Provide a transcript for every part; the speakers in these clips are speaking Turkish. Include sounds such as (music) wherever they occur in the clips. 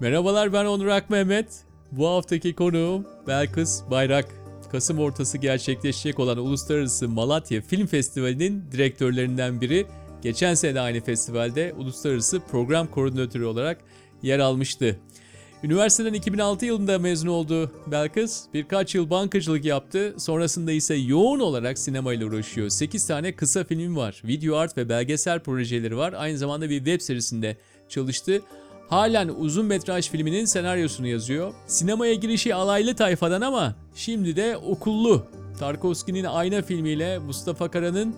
Merhabalar ben Onur Akmehmet. Bu haftaki konuğum Belkıs Bayrak. Kasım ortası gerçekleşecek olan Uluslararası Malatya Film Festivali'nin direktörlerinden biri. Geçen sene aynı festivalde uluslararası program koordinatörü olarak yer almıştı. Üniversiteden 2006 yılında mezun oldu Belkıs. Birkaç yıl bankacılık yaptı. Sonrasında ise yoğun olarak sinemayla uğraşıyor. 8 tane kısa filmi var. Video art ve belgesel projeleri var. Aynı zamanda bir web serisinde çalıştı. Halen uzun metraj filminin senaryosunu yazıyor. Sinemaya girişi alaylı tayfadan ama şimdi de okullu. Tarkovski'nin Ayna filmiyle Mustafa Kara'nın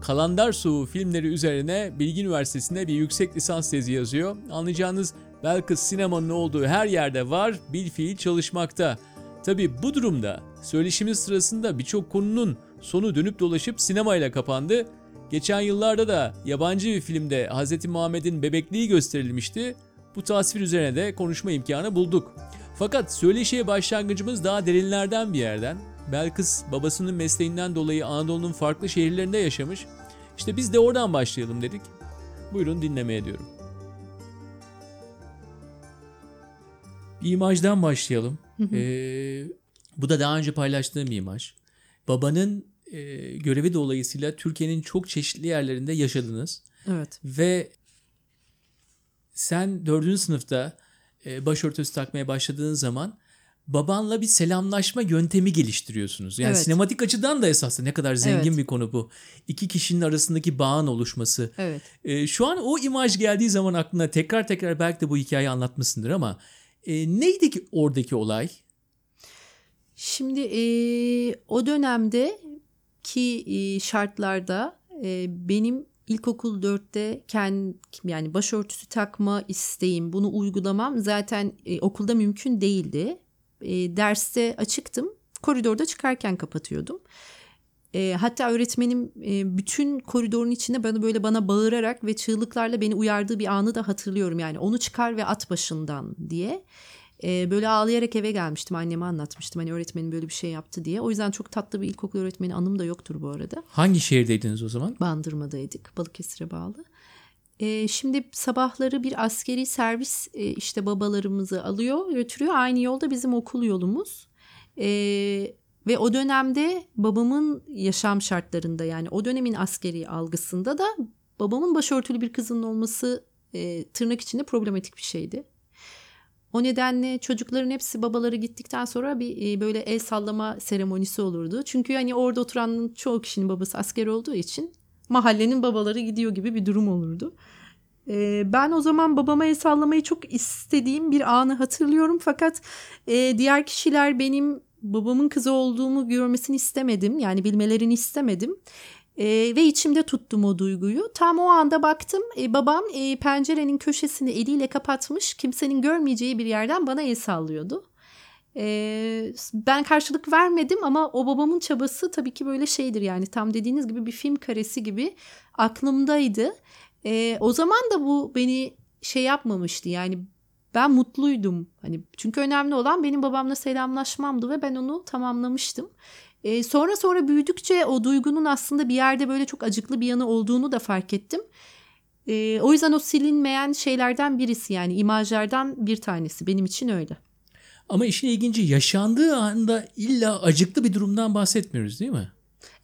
Kalandar Suğu filmleri üzerine Bilgi Üniversitesi'nde bir yüksek lisans tezi yazıyor. Anlayacağınız Belkıs sinemanın olduğu her yerde var, bil fiil çalışmakta. Tabi bu durumda söyleşimiz sırasında birçok konunun sonu dönüp dolaşıp sinemayla kapandı. Geçen yıllarda da yabancı bir filmde Hz. Muhammed'in bebekliği gösterilmişti. Bu tasvir üzerine de konuşma imkanı bulduk. Fakat söyleşiye başlangıcımız daha derinlerden bir yerden. Belkıs babasının mesleğinden dolayı Anadolu'nun farklı şehirlerinde yaşamış. İşte biz de oradan başlayalım dedik. Buyurun dinlemeye diyorum. Bir imajdan başlayalım. Ee, bu da daha önce paylaştığım bir imaj. Babanın e, görevi dolayısıyla Türkiye'nin çok çeşitli yerlerinde yaşadınız. Evet. Ve sen dördüncü sınıfta e, başörtüsü takmaya başladığın zaman babanla bir selamlaşma yöntemi geliştiriyorsunuz. Yani Evet. sinematik açıdan da esasında ne kadar zengin Evet. bir konu bu. İki kişinin arasındaki bağın oluşması. Evet. E, şu an o imaj geldiği zaman aklına tekrar tekrar belki de bu hikayeyi anlatmışsındır ama e, neydi ki oradaki olay? Şimdi eee, o dönemde ki eee, şartlarda eee, benim ilkokul 4'te kendi yani başörtüsü takma isteğim, bunu uygulamam zaten eee, okulda mümkün değildi. Eee, derste açıktım. Koridorda çıkarken kapatıyordum. Eee, hatta öğretmenim eee, bütün koridorun içinde bana böyle bana bağırarak ve çığlıklarla beni uyardığı bir anı da hatırlıyorum. Yani onu çıkar ve at başından diye. Böyle ağlayarak eve gelmiştim. Anneme anlatmıştım. Hani öğretmenim böyle bir şey yaptı diye. O yüzden çok tatlı bir ilkokul öğretmeni anım da yoktur bu arada. Hangi şehirdeydiniz o zaman? Bandırma'daydık. Balıkesir'e bağlı. Şimdi sabahları bir askeri servis e, işte babalarımızı alıyor, götürüyor. Aynı yolda bizim okul yolumuz. Ve o dönemde babamın yaşam şartlarında yani o dönemin askeri algısında da babamın başörtülü bir kızının olması e, tırnak içinde problematik bir şeydi. O nedenle çocukların hepsi babaları gittikten sonra bir e, böyle el sallama seremonisi olurdu. Çünkü hani orada oturanın çoğu kişinin babası asker olduğu için mahallenin babaları gidiyor gibi bir durum olurdu. E, ben o zaman babama el sallamayı çok istediğim bir anı hatırlıyorum. Fakat e, diğer kişiler benim babamın kızı olduğumu görmesini istemedim. Yani bilmelerini istemedim. E, ve içimde tuttum o duyguyu. Tam o anda baktım e, babam e, pencerenin köşesini eliyle kapatmış kimsenin görmeyeceği bir yerden bana el sallıyordu. E, ben karşılık vermedim ama o babamın çabası tabii ki böyle şeydir yani tam dediğiniz gibi bir film karesi gibi aklımdaydı. E, o zaman da bu beni şey yapmamıştı yani ben mutluydum. Hani çünkü önemli olan benim babamla selamlaşmamdı ve ben onu tamamlamıştım. Ee, sonra sonra büyüdükçe o duygunun aslında bir yerde böyle çok acıklı bir yanı olduğunu da fark ettim. Ee, o yüzden o silinmeyen şeylerden birisi yani imajlardan bir tanesi benim için öyle. Ama işin ilginci yaşandığı anda illa acıklı bir durumdan bahsetmiyoruz değil mi?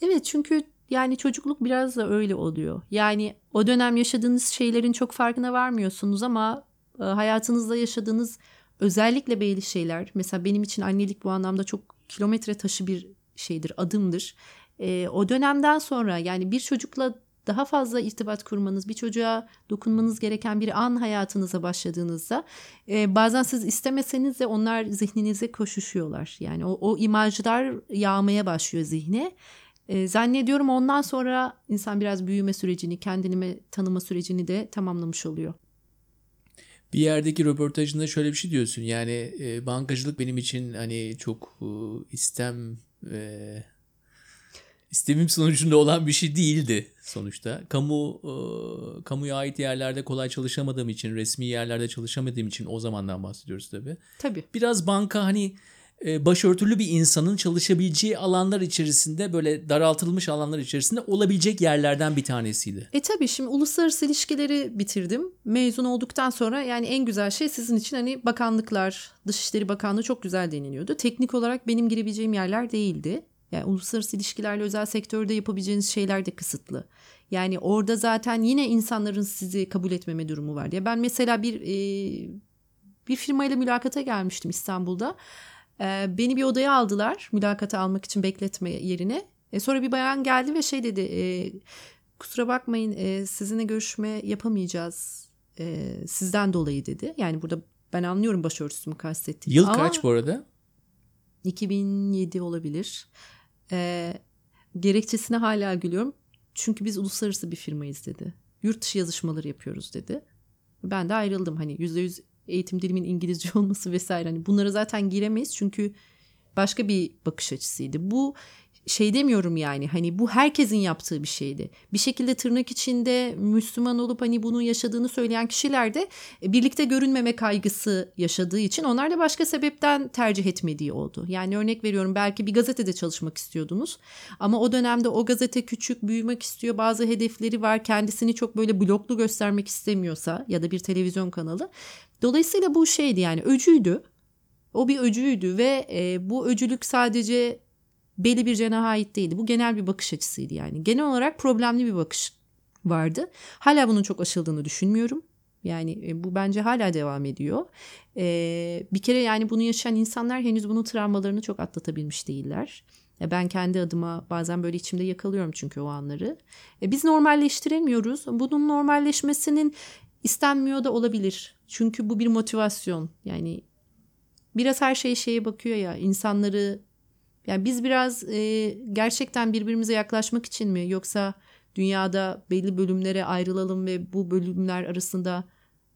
Evet çünkü yani çocukluk biraz da öyle oluyor. Yani o dönem yaşadığınız şeylerin çok farkına varmıyorsunuz ama e, hayatınızda yaşadığınız özellikle belli şeyler. Mesela benim için annelik bu anlamda çok kilometre taşı bir şeydir, adımdır. E, o dönemden sonra yani bir çocukla daha fazla irtibat kurmanız, bir çocuğa dokunmanız gereken bir an hayatınıza başladığınızda e, bazen siz istemeseniz de onlar zihninize koşuşuyorlar. Yani o, o imajlar yağmaya başlıyor zihne. E, zannediyorum ondan sonra insan biraz büyüme sürecini, kendini tanıma sürecini de tamamlamış oluyor. Bir yerdeki röportajında şöyle bir şey diyorsun. Yani e, bankacılık benim için hani çok e, istem e, istemim sonucunda olan bir şey değildi sonuçta. Kamu e, kamuya ait yerlerde kolay çalışamadığım için, resmi yerlerde çalışamadığım için o zamandan bahsediyoruz tabii. Tabii. Biraz banka hani başörtülü bir insanın çalışabileceği alanlar içerisinde böyle daraltılmış alanlar içerisinde olabilecek yerlerden bir tanesiydi. E tabii şimdi uluslararası ilişkileri bitirdim. Mezun olduktan sonra yani en güzel şey sizin için hani bakanlıklar, Dışişleri Bakanlığı çok güzel deniliyordu. Teknik olarak benim girebileceğim yerler değildi. Yani uluslararası ilişkilerle özel sektörde yapabileceğiniz şeyler de kısıtlı. Yani orada zaten yine insanların sizi kabul etmeme durumu var. Ya ben mesela bir e, bir firmayla mülakata gelmiştim İstanbul'da. E, beni bir odaya aldılar mülakata almak için bekletme yerine. E, sonra bir bayan geldi ve şey dedi. E, kusura bakmayın e, sizinle görüşme yapamayacağız e, sizden dolayı dedi. Yani burada ben anlıyorum başörtüsü mü kastettiğini. Yıl Ama kaç bu arada? 2007 olabilir. E, gerekçesine hala gülüyorum. Çünkü biz uluslararası bir firmayız dedi. Yurt dışı yazışmaları yapıyoruz dedi. Ben de ayrıldım hani %100 eğitim dilimin İngilizce (laughs) olması vesaire. Hani bunlara zaten giremeyiz çünkü başka bir bakış açısıydı. Bu şey demiyorum yani hani bu herkesin yaptığı bir şeydi. Bir şekilde tırnak içinde Müslüman olup hani bunu yaşadığını söyleyen kişiler de e, birlikte görünmeme kaygısı yaşadığı için onlar da başka sebepten tercih etmediği oldu. Yani örnek veriyorum belki bir gazetede çalışmak istiyordunuz ama o dönemde o gazete küçük büyümek istiyor bazı hedefleri var kendisini çok böyle bloklu göstermek istemiyorsa ya da bir televizyon kanalı. Dolayısıyla bu şeydi yani öcüydü. O bir öcüydü ve e, bu öcülük sadece belli bir cenaha ait değildi. Bu genel bir bakış açısıydı yani. Genel olarak problemli bir bakış vardı. Hala bunun çok aşıldığını düşünmüyorum. Yani e, bu bence hala devam ediyor. Ee, bir kere yani bunu yaşayan insanlar henüz bunun travmalarını çok atlatabilmiş değiller. E, Ben kendi adıma bazen böyle içimde yakalıyorum çünkü o anları. E, Biz normalleştiremiyoruz. Bunun normalleşmesinin istenmiyor da olabilir. Çünkü bu bir motivasyon. Yani biraz her şey şeye bakıyor ya insanları yani biz biraz e, gerçekten birbirimize yaklaşmak için mi yoksa dünyada belli bölümlere ayrılalım ve bu bölümler arasında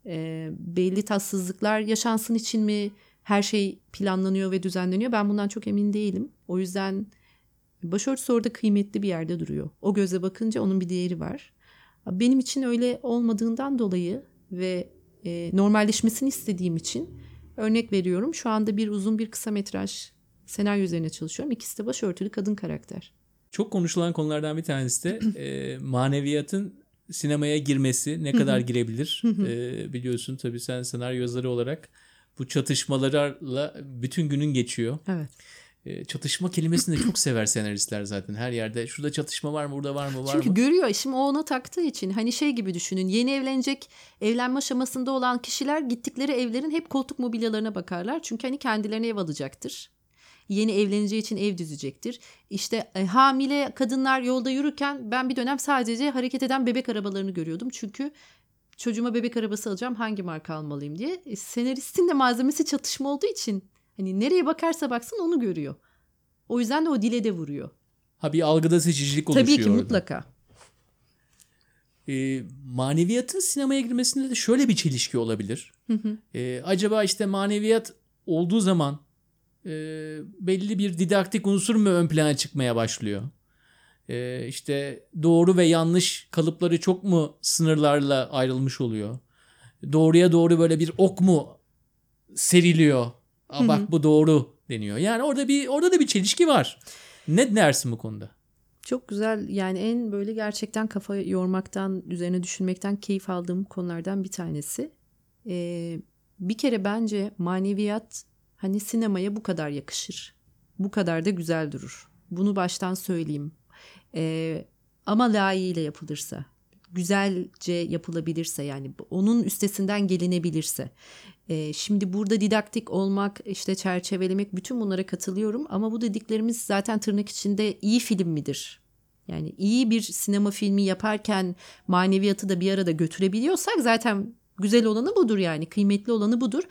e, belli tatsızlıklar yaşansın için mi her şey planlanıyor ve düzenleniyor? Ben bundan çok emin değilim. O yüzden başörtüsü orada kıymetli bir yerde duruyor. O göze bakınca onun bir değeri var. Benim için öyle olmadığından dolayı ve e, normalleşmesini istediğim için örnek veriyorum. Şu anda bir uzun bir kısa metraj senaryo üzerine çalışıyorum. İkisi de başörtülü kadın karakter. Çok konuşulan konulardan bir tanesi de (clears throat) e, maneviyatın sinemaya girmesi ne kadar girebilir E, biliyorsun tabii sen senaryo yazarı olarak bu çatışmalarla bütün günün geçiyor. Evet. E, çatışma kelimesini de çok sever senaristler zaten her yerde. Şurada çatışma var mı burada var mı var Çünkü mı? görüyor şimdi o ona taktığı için hani şey gibi düşünün yeni evlenecek evlenme aşamasında olan kişiler gittikleri evlerin hep koltuk mobilyalarına bakarlar. Çünkü hani kendilerine ev alacaktır. Yeni evleneceği için ev düzecektir. İşte e, hamile kadınlar yolda yürürken ben bir dönem sadece hareket eden bebek arabalarını görüyordum. Çünkü çocuğuma bebek arabası alacağım hangi marka almalıyım diye. E, senaristin de malzemesi çatışma olduğu için hani nereye bakarsa baksın onu görüyor. O yüzden de o dile de vuruyor. Ha bir algıda seçicilik oluşuyor Tabii ki orada. mutlaka. E, maneviyatın sinemaya girmesinde de şöyle bir çelişki olabilir. E, acaba işte maneviyat olduğu zaman e, belli bir didaktik unsur mu ön plana çıkmaya başlıyor? E, işte doğru ve yanlış kalıpları çok mu sınırlarla ayrılmış oluyor? Doğruya doğru böyle bir ok mu seriliyor? Aa, bak bu doğru deniyor. Yani orada bir orada da bir çelişki var. Ne dersin bu konuda? Çok güzel yani en böyle gerçekten kafa yormaktan, üzerine düşünmekten keyif aldığım konulardan bir tanesi. Ee, bir kere bence maneviyat hani sinemaya bu kadar yakışır. Bu kadar da güzel durur. Bunu baştan söyleyeyim. Ee, ama layığıyla yapılırsa, güzelce yapılabilirse yani onun üstesinden gelinebilirse. Ee, şimdi burada didaktik olmak, işte çerçevelemek bütün bunlara katılıyorum ama bu dediklerimiz zaten tırnak içinde iyi film midir? Yani iyi bir sinema filmi yaparken maneviyatı da bir arada götürebiliyorsak zaten güzel olanı budur yani kıymetli olanı budur.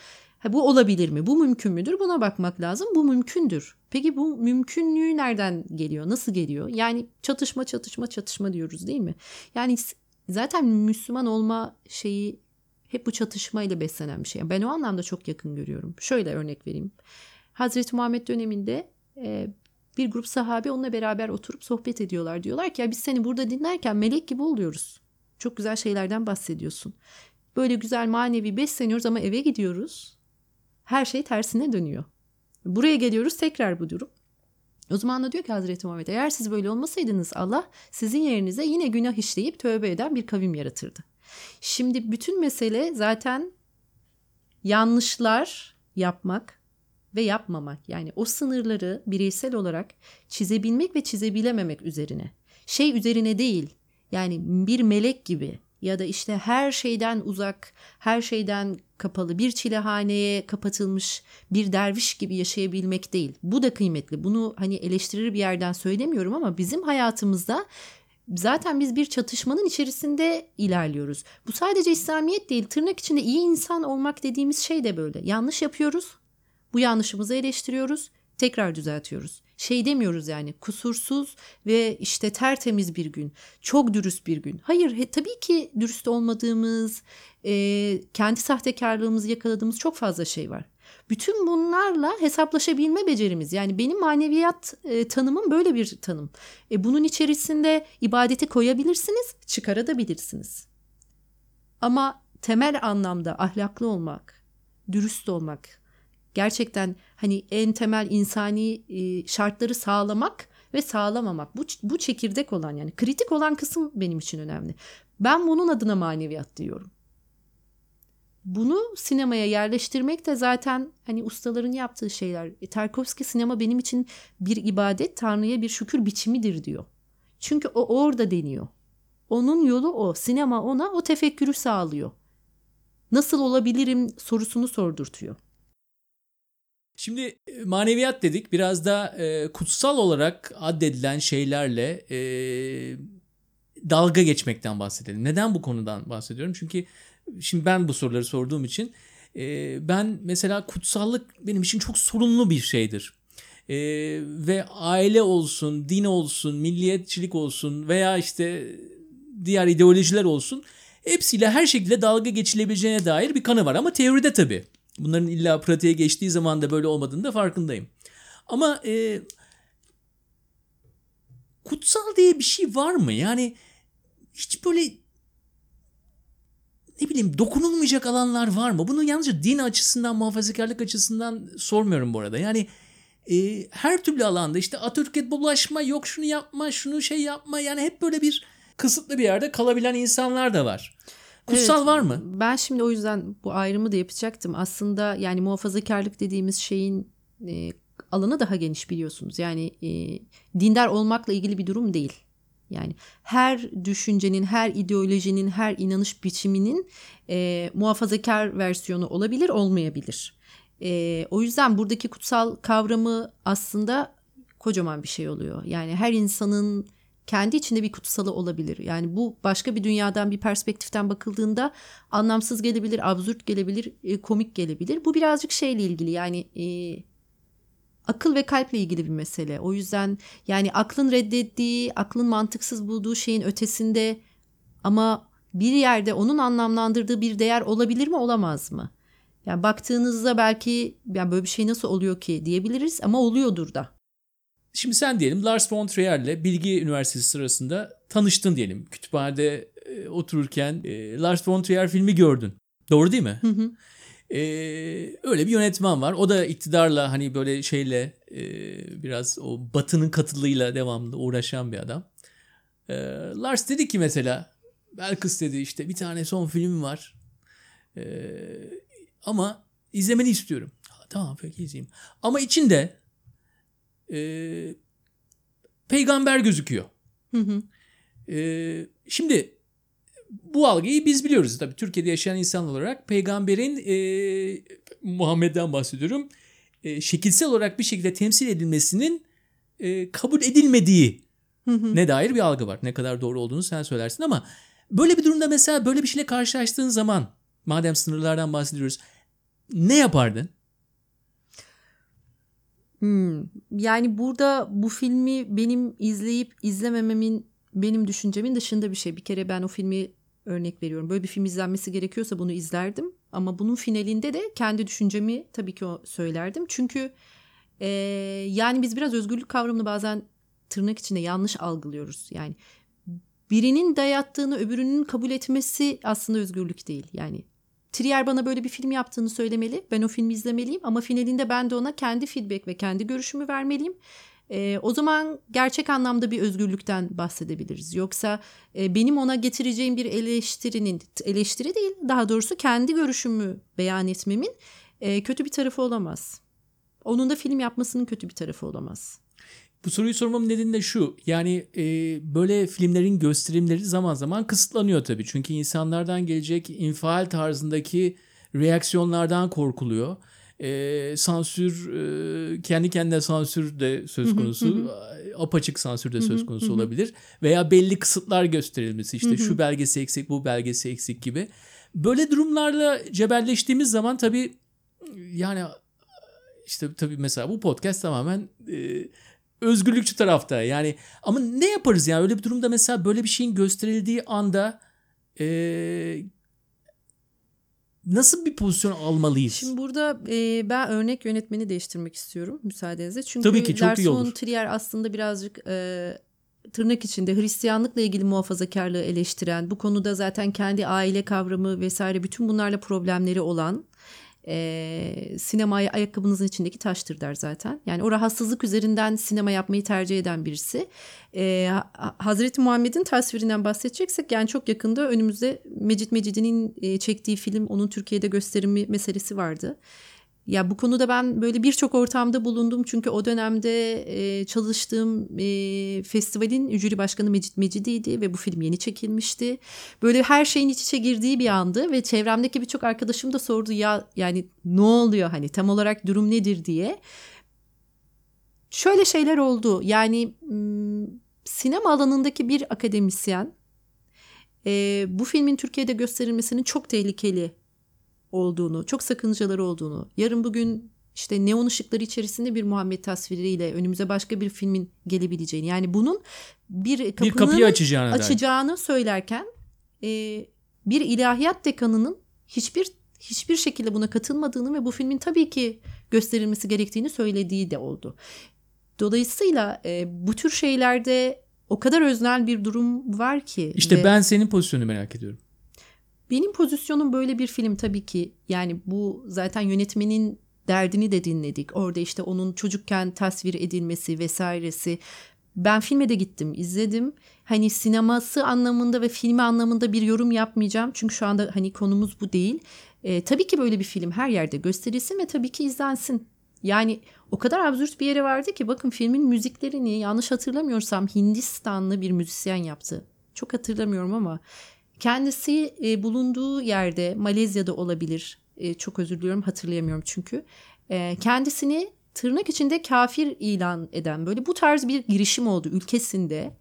Ha, bu olabilir mi? Bu mümkün müdür? Buna bakmak lazım. Bu mümkündür. Peki bu mümkünlüğü nereden geliyor? Nasıl geliyor? Yani çatışma çatışma çatışma diyoruz değil mi? Yani zaten Müslüman olma şeyi hep bu çatışmayla beslenen bir şey. Ben o anlamda çok yakın görüyorum. Şöyle örnek vereyim. Hazreti Muhammed döneminde e, bir grup sahabe onunla beraber oturup sohbet ediyorlar. Diyorlar ki ya biz seni burada dinlerken melek gibi oluyoruz. Çok güzel şeylerden bahsediyorsun. Böyle güzel manevi besleniyoruz ama eve gidiyoruz. Her şey tersine dönüyor. Buraya geliyoruz tekrar bu durum. O zaman da diyor ki Hazreti Muhammed eğer siz böyle olmasaydınız Allah sizin yerinize yine günah işleyip tövbe eden bir kavim yaratırdı. Şimdi bütün mesele zaten yanlışlar yapmak ve yapmamak. Yani o sınırları bireysel olarak çizebilmek ve çizebilememek üzerine. Şey üzerine değil. Yani bir melek gibi ya da işte her şeyden uzak, her şeyden kapalı, bir çilehaneye kapatılmış bir derviş gibi yaşayabilmek değil. Bu da kıymetli. Bunu hani eleştirir bir yerden söylemiyorum ama bizim hayatımızda zaten biz bir çatışmanın içerisinde ilerliyoruz. Bu sadece İslamiyet değil, tırnak içinde iyi insan olmak dediğimiz şey de böyle. Yanlış yapıyoruz, bu yanlışımızı eleştiriyoruz, tekrar düzeltiyoruz. Şey demiyoruz yani kusursuz ve işte tertemiz bir gün, çok dürüst bir gün. Hayır he, tabii ki dürüst olmadığımız, e, kendi sahtekarlığımızı yakaladığımız çok fazla şey var. Bütün bunlarla hesaplaşabilme becerimiz yani benim maneviyat e, tanımım böyle bir tanım. E, bunun içerisinde ibadeti koyabilirsiniz, çıkarabilirsiniz. Ama temel anlamda ahlaklı olmak, dürüst olmak, gerçekten hani en temel insani e, şartları sağlamak ve sağlamamak. Bu, bu çekirdek olan yani kritik olan kısım benim için önemli. Ben bunun adına maneviyat diyorum. Bunu sinemaya yerleştirmek de zaten hani ustaların yaptığı şeyler. E, Tarkovski sinema benim için bir ibadet, Tanrı'ya bir şükür biçimidir diyor. Çünkü o orada deniyor. Onun yolu o. Sinema ona o tefekkürü sağlıyor. Nasıl olabilirim sorusunu sordurtuyor. Şimdi e, maneviyat dedik biraz da e, kutsal olarak addedilen şeylerle e, dalga geçmekten bahsedelim. Neden bu konudan bahsediyorum? Çünkü şimdi ben bu soruları sorduğum için e, ben mesela kutsallık benim için çok sorunlu bir şeydir. E, ve aile olsun, din olsun, milliyetçilik olsun veya işte diğer ideolojiler olsun hepsiyle her şekilde dalga geçilebileceğine dair bir kanı var ama teoride tabii. Bunların illa pratiğe geçtiği zaman da böyle olmadığını da farkındayım. Ama e, kutsal diye bir şey var mı? Yani hiç böyle ne bileyim dokunulmayacak alanlar var mı? Bunu yalnızca din açısından, muhafazakarlık açısından sormuyorum bu arada. Yani e, her türlü alanda işte Atatürk'e bulaşma, yok şunu yapma, şunu şey yapma. Yani hep böyle bir kısıtlı bir yerde kalabilen insanlar da var. Kutsal Evet, var mı? Ben şimdi o yüzden bu ayrımı da yapacaktım. Aslında yani muhafazakarlık dediğimiz şeyin e, alanı daha geniş biliyorsunuz. Yani e, dindar olmakla ilgili bir durum değil. Yani her düşüncenin, her ideolojinin, her inanış biçiminin e, muhafazakar versiyonu olabilir, olmayabilir. E, o yüzden buradaki kutsal kavramı aslında kocaman bir şey oluyor. Yani her insanın kendi içinde bir kutsalı olabilir. Yani bu başka bir dünyadan bir perspektiften bakıldığında anlamsız gelebilir, absürt gelebilir, e, komik gelebilir. Bu birazcık şeyle ilgili yani e, akıl ve kalple ilgili bir mesele. O yüzden yani aklın reddettiği, aklın mantıksız bulduğu şeyin ötesinde ama bir yerde onun anlamlandırdığı bir değer olabilir mi olamaz mı? Yani baktığınızda belki yani böyle bir şey nasıl oluyor ki diyebiliriz ama oluyordur da. Şimdi sen diyelim Lars von Trier'le Bilgi Üniversitesi sırasında tanıştın diyelim. Kütüphanede e, otururken e, Lars von Trier filmi gördün. Doğru değil mi? Hı hı. E, öyle bir yönetmen var. O da iktidarla hani böyle şeyle e, biraz o batının katılığıyla devamlı uğraşan bir adam. E, Lars dedi ki mesela Belkıs dedi işte bir tane son film var. E, ama izlemeni istiyorum. Ha, tamam peki izleyeyim. Ama içinde e, peygamber gözüküyor. Hı hı. E, şimdi bu algıyı biz biliyoruz tabii Türkiye'de yaşayan insan olarak peygamberin e, Muhammed'den bahsediyorum e, şekilsel olarak bir şekilde temsil edilmesinin e, kabul edilmediği Hı hı. ne dair bir algı var. Ne kadar doğru olduğunu sen söylersin ama böyle bir durumda mesela böyle bir şeyle karşılaştığın zaman madem sınırlardan bahsediyoruz ne yapardın? Hmm. Yani burada bu filmi benim izleyip izlemememin benim düşüncemin dışında bir şey. Bir kere ben o filmi örnek veriyorum. Böyle bir film izlenmesi gerekiyorsa bunu izlerdim. Ama bunun finalinde de kendi düşüncemi tabii ki söylerdim. Çünkü e, yani biz biraz özgürlük kavramını bazen tırnak içinde yanlış algılıyoruz. Yani birinin dayattığını öbürünün kabul etmesi aslında özgürlük değil. Yani Trier bana böyle bir film yaptığını söylemeli. Ben o filmi izlemeliyim ama finalinde ben de ona kendi feedback ve kendi görüşümü vermeliyim. E, o zaman gerçek anlamda bir özgürlükten bahsedebiliriz. Yoksa e, benim ona getireceğim bir eleştirinin eleştiri değil daha doğrusu kendi görüşümü beyan etmemin e, kötü bir tarafı olamaz. Onun da film yapmasının kötü bir tarafı olamaz. Bu soruyu sormamın nedeni de şu. Yani e, böyle filmlerin gösterimleri zaman zaman kısıtlanıyor tabii. Çünkü insanlardan gelecek infial tarzındaki reaksiyonlardan korkuluyor. E, sansür e, kendi kendine sansür de söz konusu. apaçık sansür de söz konusu olabilir. Veya belli kısıtlar gösterilmesi. işte şu belgesi eksik bu belgesi eksik gibi. Böyle durumlarla cebelleştiğimiz zaman tabii yani işte tabii mesela bu podcast tamamen e, özgürlükçü tarafta. Yani ama ne yaparız yani öyle bir durumda mesela böyle bir şeyin gösterildiği anda e, nasıl bir pozisyon almalıyız? Şimdi burada e, ben örnek yönetmeni değiştirmek istiyorum müsaadenizle. Çünkü Tabii ki, çok iyi Lars olur. Trier aslında birazcık e, tırnak içinde Hristiyanlıkla ilgili muhafazakarlığı eleştiren, bu konuda zaten kendi aile kavramı vesaire bütün bunlarla problemleri olan e, sinemaya ayakkabınızın içindeki taştır der zaten. Yani o rahatsızlık üzerinden sinema yapmayı tercih eden birisi. E, Ha- Hazreti Muhammed'in tasvirinden bahsedeceksek yani çok yakında önümüzde Mecit Mecidi'nin çektiği film onun Türkiye'de gösterimi meselesi vardı. Ya bu konuda ben böyle birçok ortamda bulundum çünkü o dönemde e, çalıştığım e, festivalin jüri başkanı Mecit Mecidi'ydi ve bu film yeni çekilmişti. Böyle her şeyin iç içe girdiği bir andı ve çevremdeki birçok arkadaşım da sordu ya yani ne oluyor hani tam olarak durum nedir diye. Şöyle şeyler oldu yani sinema alanındaki bir akademisyen e, bu filmin Türkiye'de gösterilmesinin çok tehlikeli olduğunu, çok sakıncaları olduğunu, yarın bugün işte neon ışıkları içerisinde bir Muhammed tasviriyle önümüze başka bir filmin gelebileceğini yani bunun bir bir kapının kapıyı açacağına dair. açacağını söylerken e, bir ilahiyat dekanının hiçbir hiçbir şekilde buna katılmadığını ve bu filmin tabii ki gösterilmesi gerektiğini söylediği de oldu. Dolayısıyla e, bu tür şeylerde o kadar öznel bir durum var ki. İşte ve- ben senin pozisyonunu merak ediyorum. Benim pozisyonum böyle bir film tabii ki yani bu zaten yönetmenin derdini de dinledik. Orada işte onun çocukken tasvir edilmesi vesairesi. Ben filme de gittim, izledim. Hani sineması anlamında ve filmi anlamında bir yorum yapmayacağım. Çünkü şu anda hani konumuz bu değil. Ee, tabii ki böyle bir film her yerde gösterilsin ve tabii ki izlensin. Yani o kadar absürt bir yere vardı ki bakın filmin müziklerini yanlış hatırlamıyorsam Hindistanlı bir müzisyen yaptı. Çok hatırlamıyorum ama Kendisi e, bulunduğu yerde Malezya'da olabilir. E, çok özür diliyorum hatırlayamıyorum çünkü. E, kendisini tırnak içinde kafir ilan eden böyle bu tarz bir girişim oldu ülkesinde.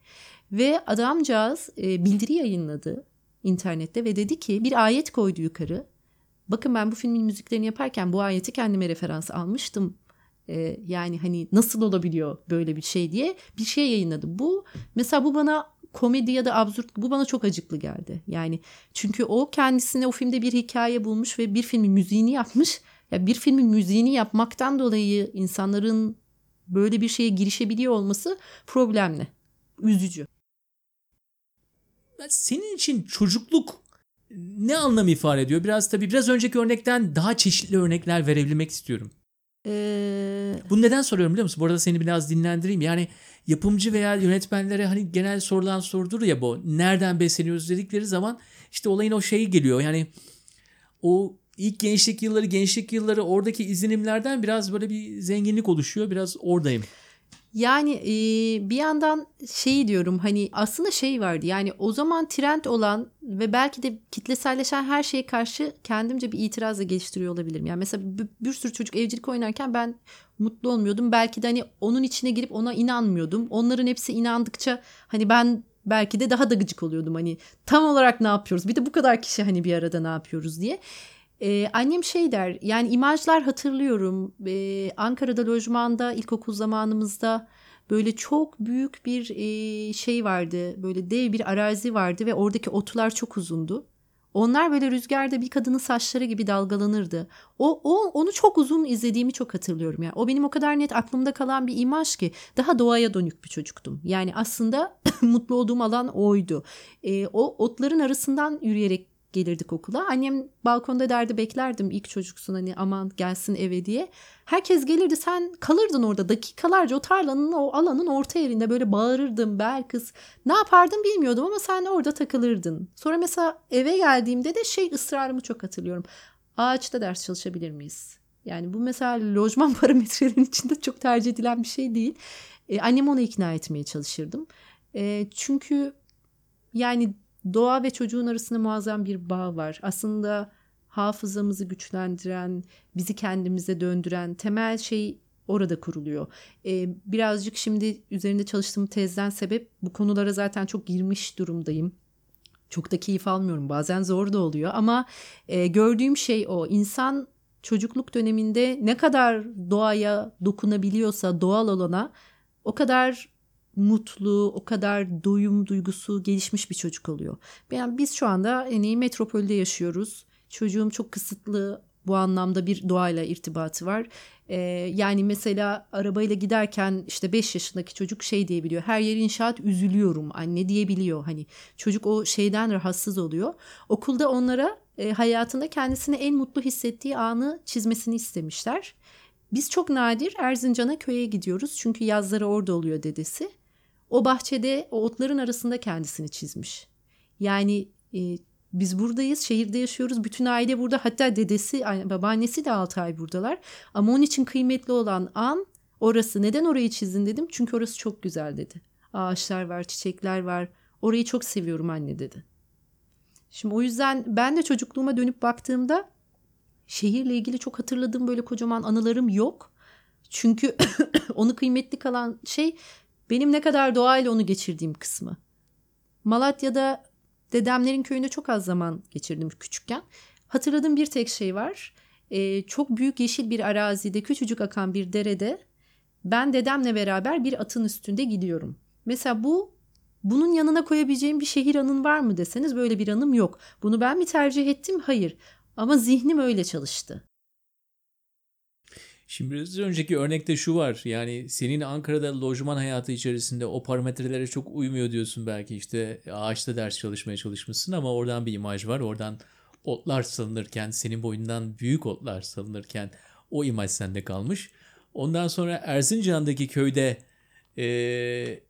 Ve adamcağız e, bildiri yayınladı internette ve dedi ki bir ayet koydu yukarı. Bakın ben bu filmin müziklerini yaparken bu ayeti kendime referans almıştım. E, yani hani nasıl olabiliyor böyle bir şey diye bir şey yayınladı. Bu mesela bu bana komedi ya da absürt bu bana çok acıklı geldi. Yani çünkü o kendisine o filmde bir hikaye bulmuş ve bir filmin müziğini yapmış. Ya bir filmin müziğini yapmaktan dolayı insanların böyle bir şeye girişebiliyor olması problemli. Üzücü. Senin için çocukluk ne anlam ifade ediyor? Biraz tabii biraz önceki örnekten daha çeşitli örnekler verebilmek istiyorum. Ee, Bunu neden soruyorum biliyor musun? Bu arada seni biraz dinlendireyim. Yani yapımcı veya yönetmenlere hani genel sorulan sorudur ya bu. Nereden besleniyoruz dedikleri zaman işte olayın o şeyi geliyor. Yani o ilk gençlik yılları, gençlik yılları oradaki izlenimlerden biraz böyle bir zenginlik oluşuyor. Biraz oradayım. Yani e, bir yandan şey diyorum hani aslında şey vardı yani o zaman trend olan ve belki de kitleselleşen her şeye karşı kendimce bir itirazla geliştiriyor olabilirim. Yani mesela bir, sürü çocuk evcilik oynarken ben mutlu olmuyordum. Belki de hani onun içine girip ona inanmıyordum. Onların hepsi inandıkça hani ben belki de daha da gıcık oluyordum. Hani tam olarak ne yapıyoruz? Bir de bu kadar kişi hani bir arada ne yapıyoruz diye. Ee, annem şey der yani imajlar hatırlıyorum Ee, Ankara'da lojmanda ilkokul zamanımızda böyle çok büyük bir e, şey vardı böyle dev bir arazi vardı ve oradaki otlar çok uzundu. Onlar böyle rüzgarda bir kadının saçları gibi dalgalanırdı. O, o onu çok uzun izlediğimi çok hatırlıyorum. Yani o benim o kadar net aklımda kalan bir imaj ki daha doğaya dönük bir çocuktum. Yani aslında (coughs) mutlu olduğum alan oydu. Ee, o otların arasından yürüyerek gelirdik okula. Annem balkonda derdi beklerdim ilk çocuksun hani aman gelsin eve diye. Herkes gelirdi sen kalırdın orada dakikalarca o tarlanın o alanın orta yerinde böyle bağırırdım bel kız. Ne yapardım bilmiyordum ama sen orada takılırdın. Sonra mesela eve geldiğimde de şey ısrarımı çok hatırlıyorum. Ağaçta ders çalışabilir miyiz? Yani bu mesela lojman (laughs) parametrelerinin içinde çok tercih edilen bir şey değil. E, annemi onu ikna etmeye çalışırdım. E, çünkü yani doğa ve çocuğun arasında muazzam bir bağ var. Aslında hafızamızı güçlendiren, bizi kendimize döndüren temel şey orada kuruluyor. Ee, birazcık şimdi üzerinde çalıştığım tezden sebep bu konulara zaten çok girmiş durumdayım. Çok da keyif almıyorum. Bazen zor da oluyor ama e, gördüğüm şey o. İnsan çocukluk döneminde ne kadar doğaya dokunabiliyorsa doğal olana o kadar mutlu, o kadar doyum duygusu gelişmiş bir çocuk oluyor. Yani biz şu anda iyi metropolde yaşıyoruz. Çocuğum çok kısıtlı bu anlamda bir doğayla irtibatı var. Ee, yani mesela arabayla giderken işte 5 yaşındaki çocuk şey diyebiliyor. Her yer inşaat üzülüyorum anne diyebiliyor. Hani çocuk o şeyden rahatsız oluyor. Okulda onlara e, hayatında kendisini en mutlu hissettiği anı çizmesini istemişler. Biz çok nadir Erzincan'a köye gidiyoruz. Çünkü yazları orada oluyor dedesi. O bahçede o otların arasında kendisini çizmiş. Yani e, biz buradayız, şehirde yaşıyoruz. Bütün aile burada. Hatta dedesi, babaannesi de 6 ay buradalar. Ama onun için kıymetli olan an orası. Neden orayı çizdin dedim. Çünkü orası çok güzel dedi. Ağaçlar var, çiçekler var. Orayı çok seviyorum anne dedi. Şimdi o yüzden ben de çocukluğuma dönüp baktığımda şehirle ilgili çok hatırladığım böyle kocaman anılarım yok. Çünkü (coughs) onu kıymetli kalan şey benim ne kadar doğayla onu geçirdiğim kısmı. Malatya'da dedemlerin köyünde çok az zaman geçirdim küçükken. Hatırladığım bir tek şey var. Ee, çok büyük yeşil bir arazide küçücük akan bir derede ben dedemle beraber bir atın üstünde gidiyorum. Mesela bu bunun yanına koyabileceğim bir şehir anın var mı deseniz böyle bir anım yok. Bunu ben mi tercih ettim? Hayır. Ama zihnim öyle çalıştı. Şimdi biraz önceki örnekte şu var. Yani senin Ankara'da lojman hayatı içerisinde o parametrelere çok uymuyor diyorsun belki işte ağaçta ders çalışmaya çalışmışsın ama oradan bir imaj var. Oradan otlar salınırken senin boyundan büyük otlar salınırken o imaj sende kalmış. Ondan sonra Erzincan'daki köyde e,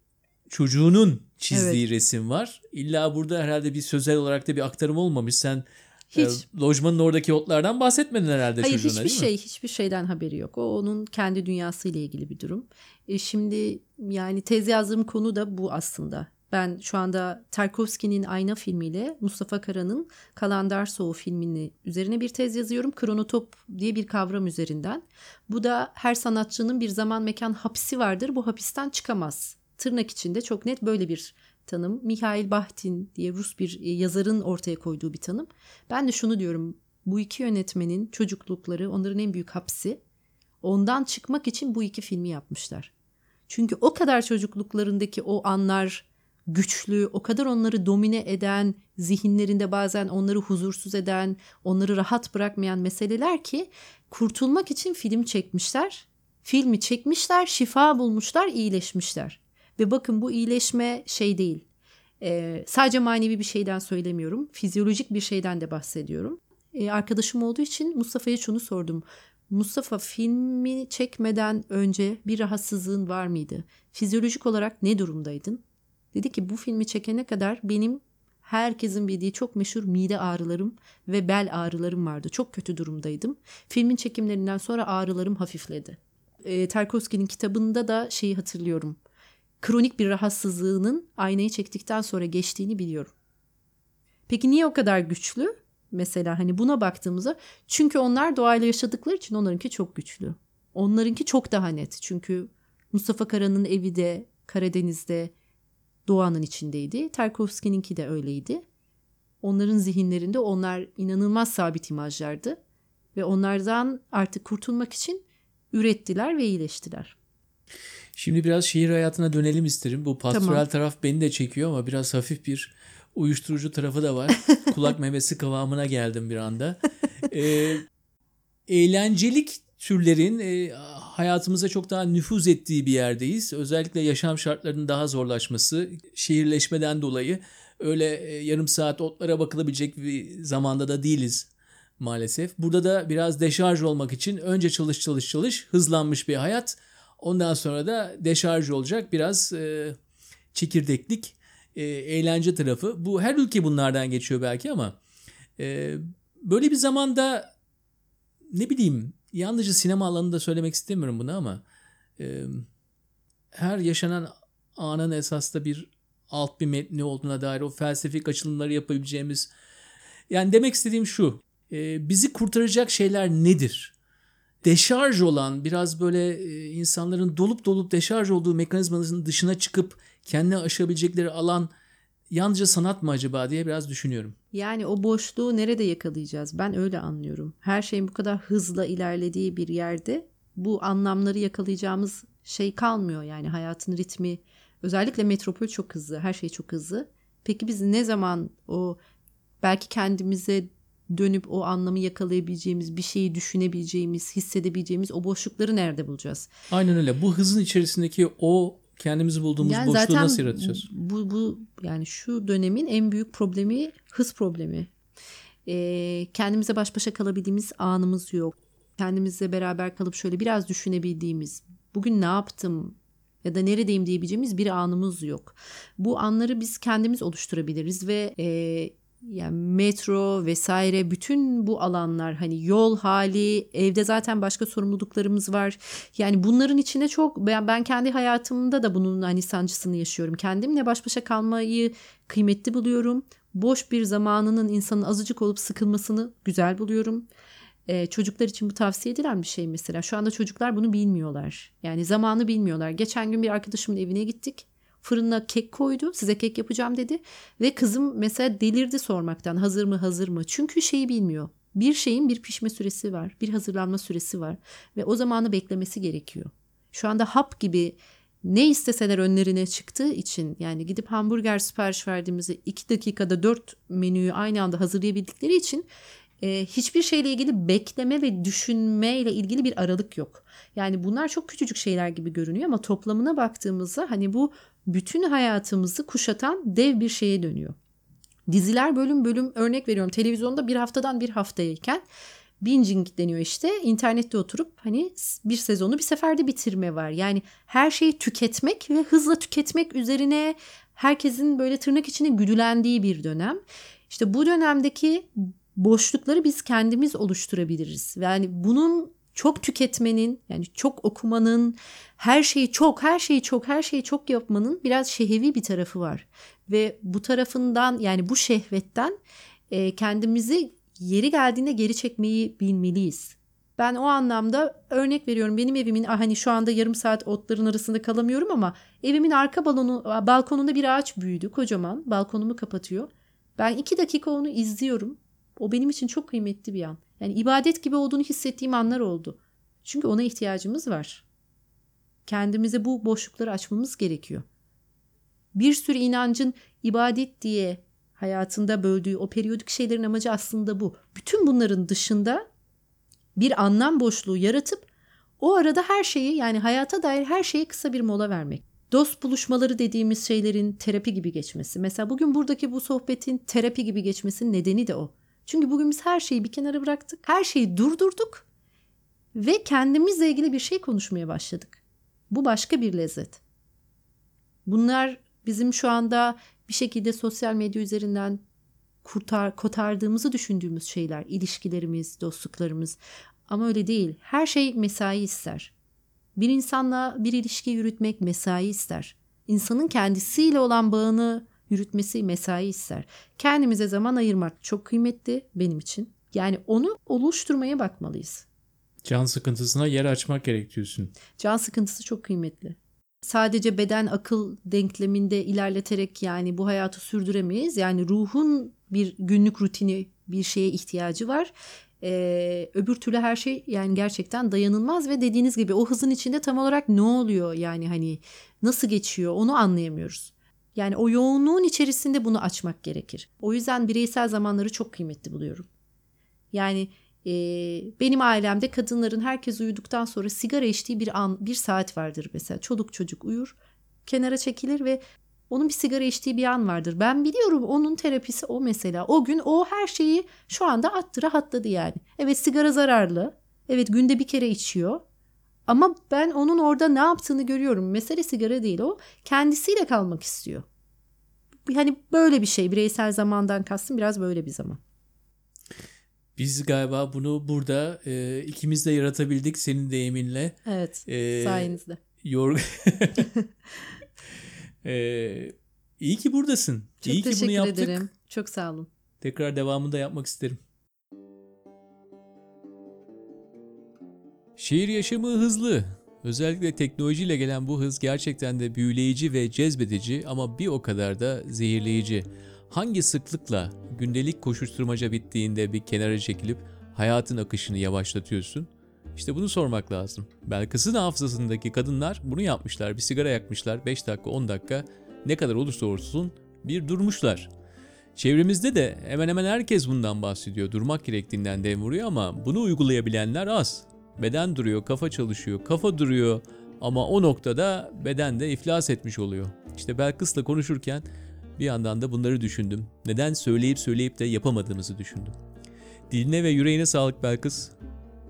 çocuğunun çizdiği evet. resim var. İlla burada herhalde bir sözel olarak da bir aktarım olmamış. Sen hiç. E, lojmanın oradaki otlardan bahsetmedin herhalde Hayır, çocuğuna hiçbir şey, hiçbir şeyden haberi yok. O onun kendi dünyası ile ilgili bir durum. E şimdi yani tez yazdığım konu da bu aslında. Ben şu anda Tarkovski'nin Ayna filmiyle Mustafa Kara'nın Kalandar Soğu filmini üzerine bir tez yazıyorum. Kronotop diye bir kavram üzerinden. Bu da her sanatçının bir zaman mekan hapisi vardır. Bu hapisten çıkamaz. Tırnak içinde çok net böyle bir tanım. Mihail Bahtin diye Rus bir e, yazarın ortaya koyduğu bir tanım. Ben de şunu diyorum. Bu iki yönetmenin çocuklukları onların en büyük hapsi. Ondan çıkmak için bu iki filmi yapmışlar. Çünkü o kadar çocukluklarındaki o anlar güçlü, o kadar onları domine eden, zihinlerinde bazen onları huzursuz eden, onları rahat bırakmayan meseleler ki kurtulmak için film çekmişler. Filmi çekmişler, şifa bulmuşlar, iyileşmişler. Ve bakın bu iyileşme şey değil. Ee, sadece manevi bir şeyden söylemiyorum. Fizyolojik bir şeyden de bahsediyorum. Ee, arkadaşım olduğu için Mustafa'ya şunu sordum. Mustafa filmi çekmeden önce bir rahatsızlığın var mıydı? Fizyolojik olarak ne durumdaydın? Dedi ki bu filmi çekene kadar benim herkesin bildiği çok meşhur mide ağrılarım ve bel ağrılarım vardı. Çok kötü durumdaydım. Filmin çekimlerinden sonra ağrılarım hafifledi. E, Tarkovski'nin kitabında da şeyi hatırlıyorum kronik bir rahatsızlığının aynayı çektikten sonra geçtiğini biliyorum. Peki niye o kadar güçlü? Mesela hani buna baktığımızda çünkü onlar doğayla yaşadıkları için onlarınki çok güçlü. Onlarınki çok daha net. Çünkü Mustafa Kara'nın evi de Karadeniz'de doğanın içindeydi. Tarkovski'ninki de öyleydi. Onların zihinlerinde onlar inanılmaz sabit imajlardı ve onlardan artık kurtulmak için ürettiler ve iyileştiler. Şimdi biraz şehir hayatına dönelim isterim. Bu pastoral tamam. taraf beni de çekiyor ama biraz hafif bir uyuşturucu tarafı da var. (laughs) Kulak memesi kıvamına geldim bir anda. Ee, eğlencelik türlerin e, hayatımıza çok daha nüfuz ettiği bir yerdeyiz. Özellikle yaşam şartlarının daha zorlaşması, şehirleşmeden dolayı öyle e, yarım saat otlara bakılabilecek bir zamanda da değiliz maalesef. Burada da biraz deşarj olmak için önce çalış çalış çalış hızlanmış bir hayat. Ondan sonra da deşarj olacak biraz e, çekirdeklik, e, eğlence tarafı. Bu her ülke bunlardan geçiyor belki ama e, böyle bir zamanda ne bileyim yalnızca sinema alanında söylemek istemiyorum bunu ama e, her yaşanan anın esasında bir alt bir metni olduğuna dair o felsefik açılımları yapabileceğimiz yani demek istediğim şu e, bizi kurtaracak şeyler nedir? Deşarj olan biraz böyle e, insanların dolup dolup deşarj olduğu mekanizmanın dışına çıkıp kendine aşabilecekleri alan yalnızca sanat mı acaba diye biraz düşünüyorum. Yani o boşluğu nerede yakalayacağız? Ben öyle anlıyorum. Her şeyin bu kadar hızla ilerlediği bir yerde bu anlamları yakalayacağımız şey kalmıyor. Yani hayatın ritmi özellikle metropol çok hızlı. Her şey çok hızlı. Peki biz ne zaman o belki kendimize dönüp o anlamı yakalayabileceğimiz, bir şeyi düşünebileceğimiz, hissedebileceğimiz o boşlukları nerede bulacağız? Aynen öyle. Bu hızın içerisindeki o kendimizi bulduğumuz Yani boşluğu nasıl yaratacağız? Bu, bu yani şu dönemin en büyük problemi hız problemi. Ee, kendimize baş başa kalabildiğimiz anımız yok. Kendimizle beraber kalıp şöyle biraz düşünebildiğimiz, bugün ne yaptım ya da neredeyim diyebileceğimiz bir anımız yok. Bu anları biz kendimiz oluşturabiliriz ve e, yani metro vesaire bütün bu alanlar hani yol hali evde zaten başka sorumluluklarımız var. Yani bunların içine çok ben, ben kendi hayatımda da bunun hani sancısını yaşıyorum. Kendimle baş başa kalmayı kıymetli buluyorum. Boş bir zamanının insanın azıcık olup sıkılmasını güzel buluyorum. Ee, çocuklar için bu tavsiye edilen bir şey mesela. Şu anda çocuklar bunu bilmiyorlar. Yani zamanı bilmiyorlar. Geçen gün bir arkadaşımın evine gittik fırına kek koydu. Size kek yapacağım dedi. Ve kızım mesela delirdi sormaktan. Hazır mı hazır mı? Çünkü şeyi bilmiyor. Bir şeyin bir pişme süresi var. Bir hazırlanma süresi var. Ve o zamanı beklemesi gerekiyor. Şu anda hap gibi ne isteseler önlerine çıktığı için yani gidip hamburger sipariş verdiğimizde 2 dakikada 4 menüyü aynı anda hazırlayabildikleri için e, hiçbir şeyle ilgili bekleme ve düşünme ile ilgili bir aralık yok. Yani bunlar çok küçücük şeyler gibi görünüyor ama toplamına baktığımızda hani bu bütün hayatımızı kuşatan dev bir şeye dönüyor. Diziler bölüm bölüm örnek veriyorum televizyonda bir haftadan bir haftayken binging deniyor işte internette oturup hani bir sezonu bir seferde bitirme var. Yani her şeyi tüketmek ve hızla tüketmek üzerine herkesin böyle tırnak içine güdülendiği bir dönem. İşte bu dönemdeki boşlukları biz kendimiz oluşturabiliriz. Yani bunun çok tüketmenin yani çok okumanın her şeyi çok her şeyi çok her şeyi çok yapmanın biraz şehevi bir tarafı var. Ve bu tarafından yani bu şehvetten e, kendimizi yeri geldiğinde geri çekmeyi bilmeliyiz. Ben o anlamda örnek veriyorum benim evimin ah, hani şu anda yarım saat otların arasında kalamıyorum ama evimin arka balonu, balkonunda bir ağaç büyüdü kocaman balkonumu kapatıyor. Ben iki dakika onu izliyorum. O benim için çok kıymetli bir an. Yani ibadet gibi olduğunu hissettiğim anlar oldu. Çünkü ona ihtiyacımız var. Kendimize bu boşlukları açmamız gerekiyor. Bir sürü inancın ibadet diye hayatında böldüğü o periyodik şeylerin amacı aslında bu. Bütün bunların dışında bir anlam boşluğu yaratıp o arada her şeyi yani hayata dair her şeye kısa bir mola vermek. Dost buluşmaları dediğimiz şeylerin terapi gibi geçmesi. Mesela bugün buradaki bu sohbetin terapi gibi geçmesinin nedeni de o. Çünkü bugün biz her şeyi bir kenara bıraktık. Her şeyi durdurduk ve kendimizle ilgili bir şey konuşmaya başladık. Bu başka bir lezzet. Bunlar bizim şu anda bir şekilde sosyal medya üzerinden kurtar, kotardığımızı düşündüğümüz şeyler. ilişkilerimiz, dostluklarımız. Ama öyle değil. Her şey mesai ister. Bir insanla bir ilişki yürütmek mesai ister. İnsanın kendisiyle olan bağını yürütmesi mesai ister. Kendimize zaman ayırmak çok kıymetli benim için. Yani onu oluşturmaya bakmalıyız. Can sıkıntısına yer açmak gerek diyorsun. Can sıkıntısı çok kıymetli. Sadece beden akıl denkleminde ilerleterek yani bu hayatı sürdüremeyiz. Yani ruhun bir günlük rutini bir şeye ihtiyacı var. Ee, öbür türlü her şey yani gerçekten dayanılmaz ve dediğiniz gibi o hızın içinde tam olarak ne oluyor yani hani nasıl geçiyor onu anlayamıyoruz. Yani o yoğunluğun içerisinde bunu açmak gerekir. O yüzden bireysel zamanları çok kıymetli buluyorum. Yani e, benim ailemde kadınların herkes uyuduktan sonra sigara içtiği bir an bir saat vardır mesela. Çoluk çocuk uyur kenara çekilir ve onun bir sigara içtiği bir an vardır. Ben biliyorum onun terapisi o mesela. O gün o her şeyi şu anda attı rahatladı yani. Evet sigara zararlı. Evet günde bir kere içiyor. Ama ben onun orada ne yaptığını görüyorum. Mesele sigara değil o. Kendisiyle kalmak istiyor. Hani böyle bir şey. Bireysel zamandan kastım biraz böyle bir zaman. Biz galiba bunu burada e, ikimiz de yaratabildik senin deyiminle. Evet. E, sayenizde. Yor... (laughs) (laughs) e, iyi ki buradasın. Çok iyi ki bunu teşekkür yaptık. ederim. Çok sağ olun. Tekrar devamını da yapmak isterim. Şehir yaşamı hızlı. Özellikle teknolojiyle gelen bu hız gerçekten de büyüleyici ve cezbedici ama bir o kadar da zehirleyici. Hangi sıklıkla gündelik koşuşturmaca bittiğinde bir kenara çekilip hayatın akışını yavaşlatıyorsun? İşte bunu sormak lazım. Belkıs'ın hafızasındaki kadınlar bunu yapmışlar. Bir sigara yakmışlar. 5 dakika 10 dakika ne kadar olursa olsun bir durmuşlar. Çevremizde de hemen hemen herkes bundan bahsediyor. Durmak gerektiğinden dem vuruyor ama bunu uygulayabilenler az. Beden duruyor, kafa çalışıyor, kafa duruyor ama o noktada beden de iflas etmiş oluyor. İşte Belkıs'la konuşurken bir yandan da bunları düşündüm. Neden söyleyip söyleyip de yapamadığımızı düşündüm. Diline ve yüreğine sağlık Belkıs.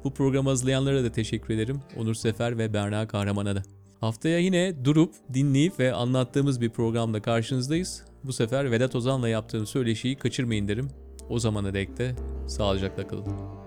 Bu programı hazırlayanlara da teşekkür ederim. Onur Sefer ve Berna Kahraman'a da. Haftaya yine durup, dinleyip ve anlattığımız bir programda karşınızdayız. Bu sefer Vedat Ozan'la yaptığım söyleşiyi kaçırmayın derim. O zamana dek de sağlıcakla kalın.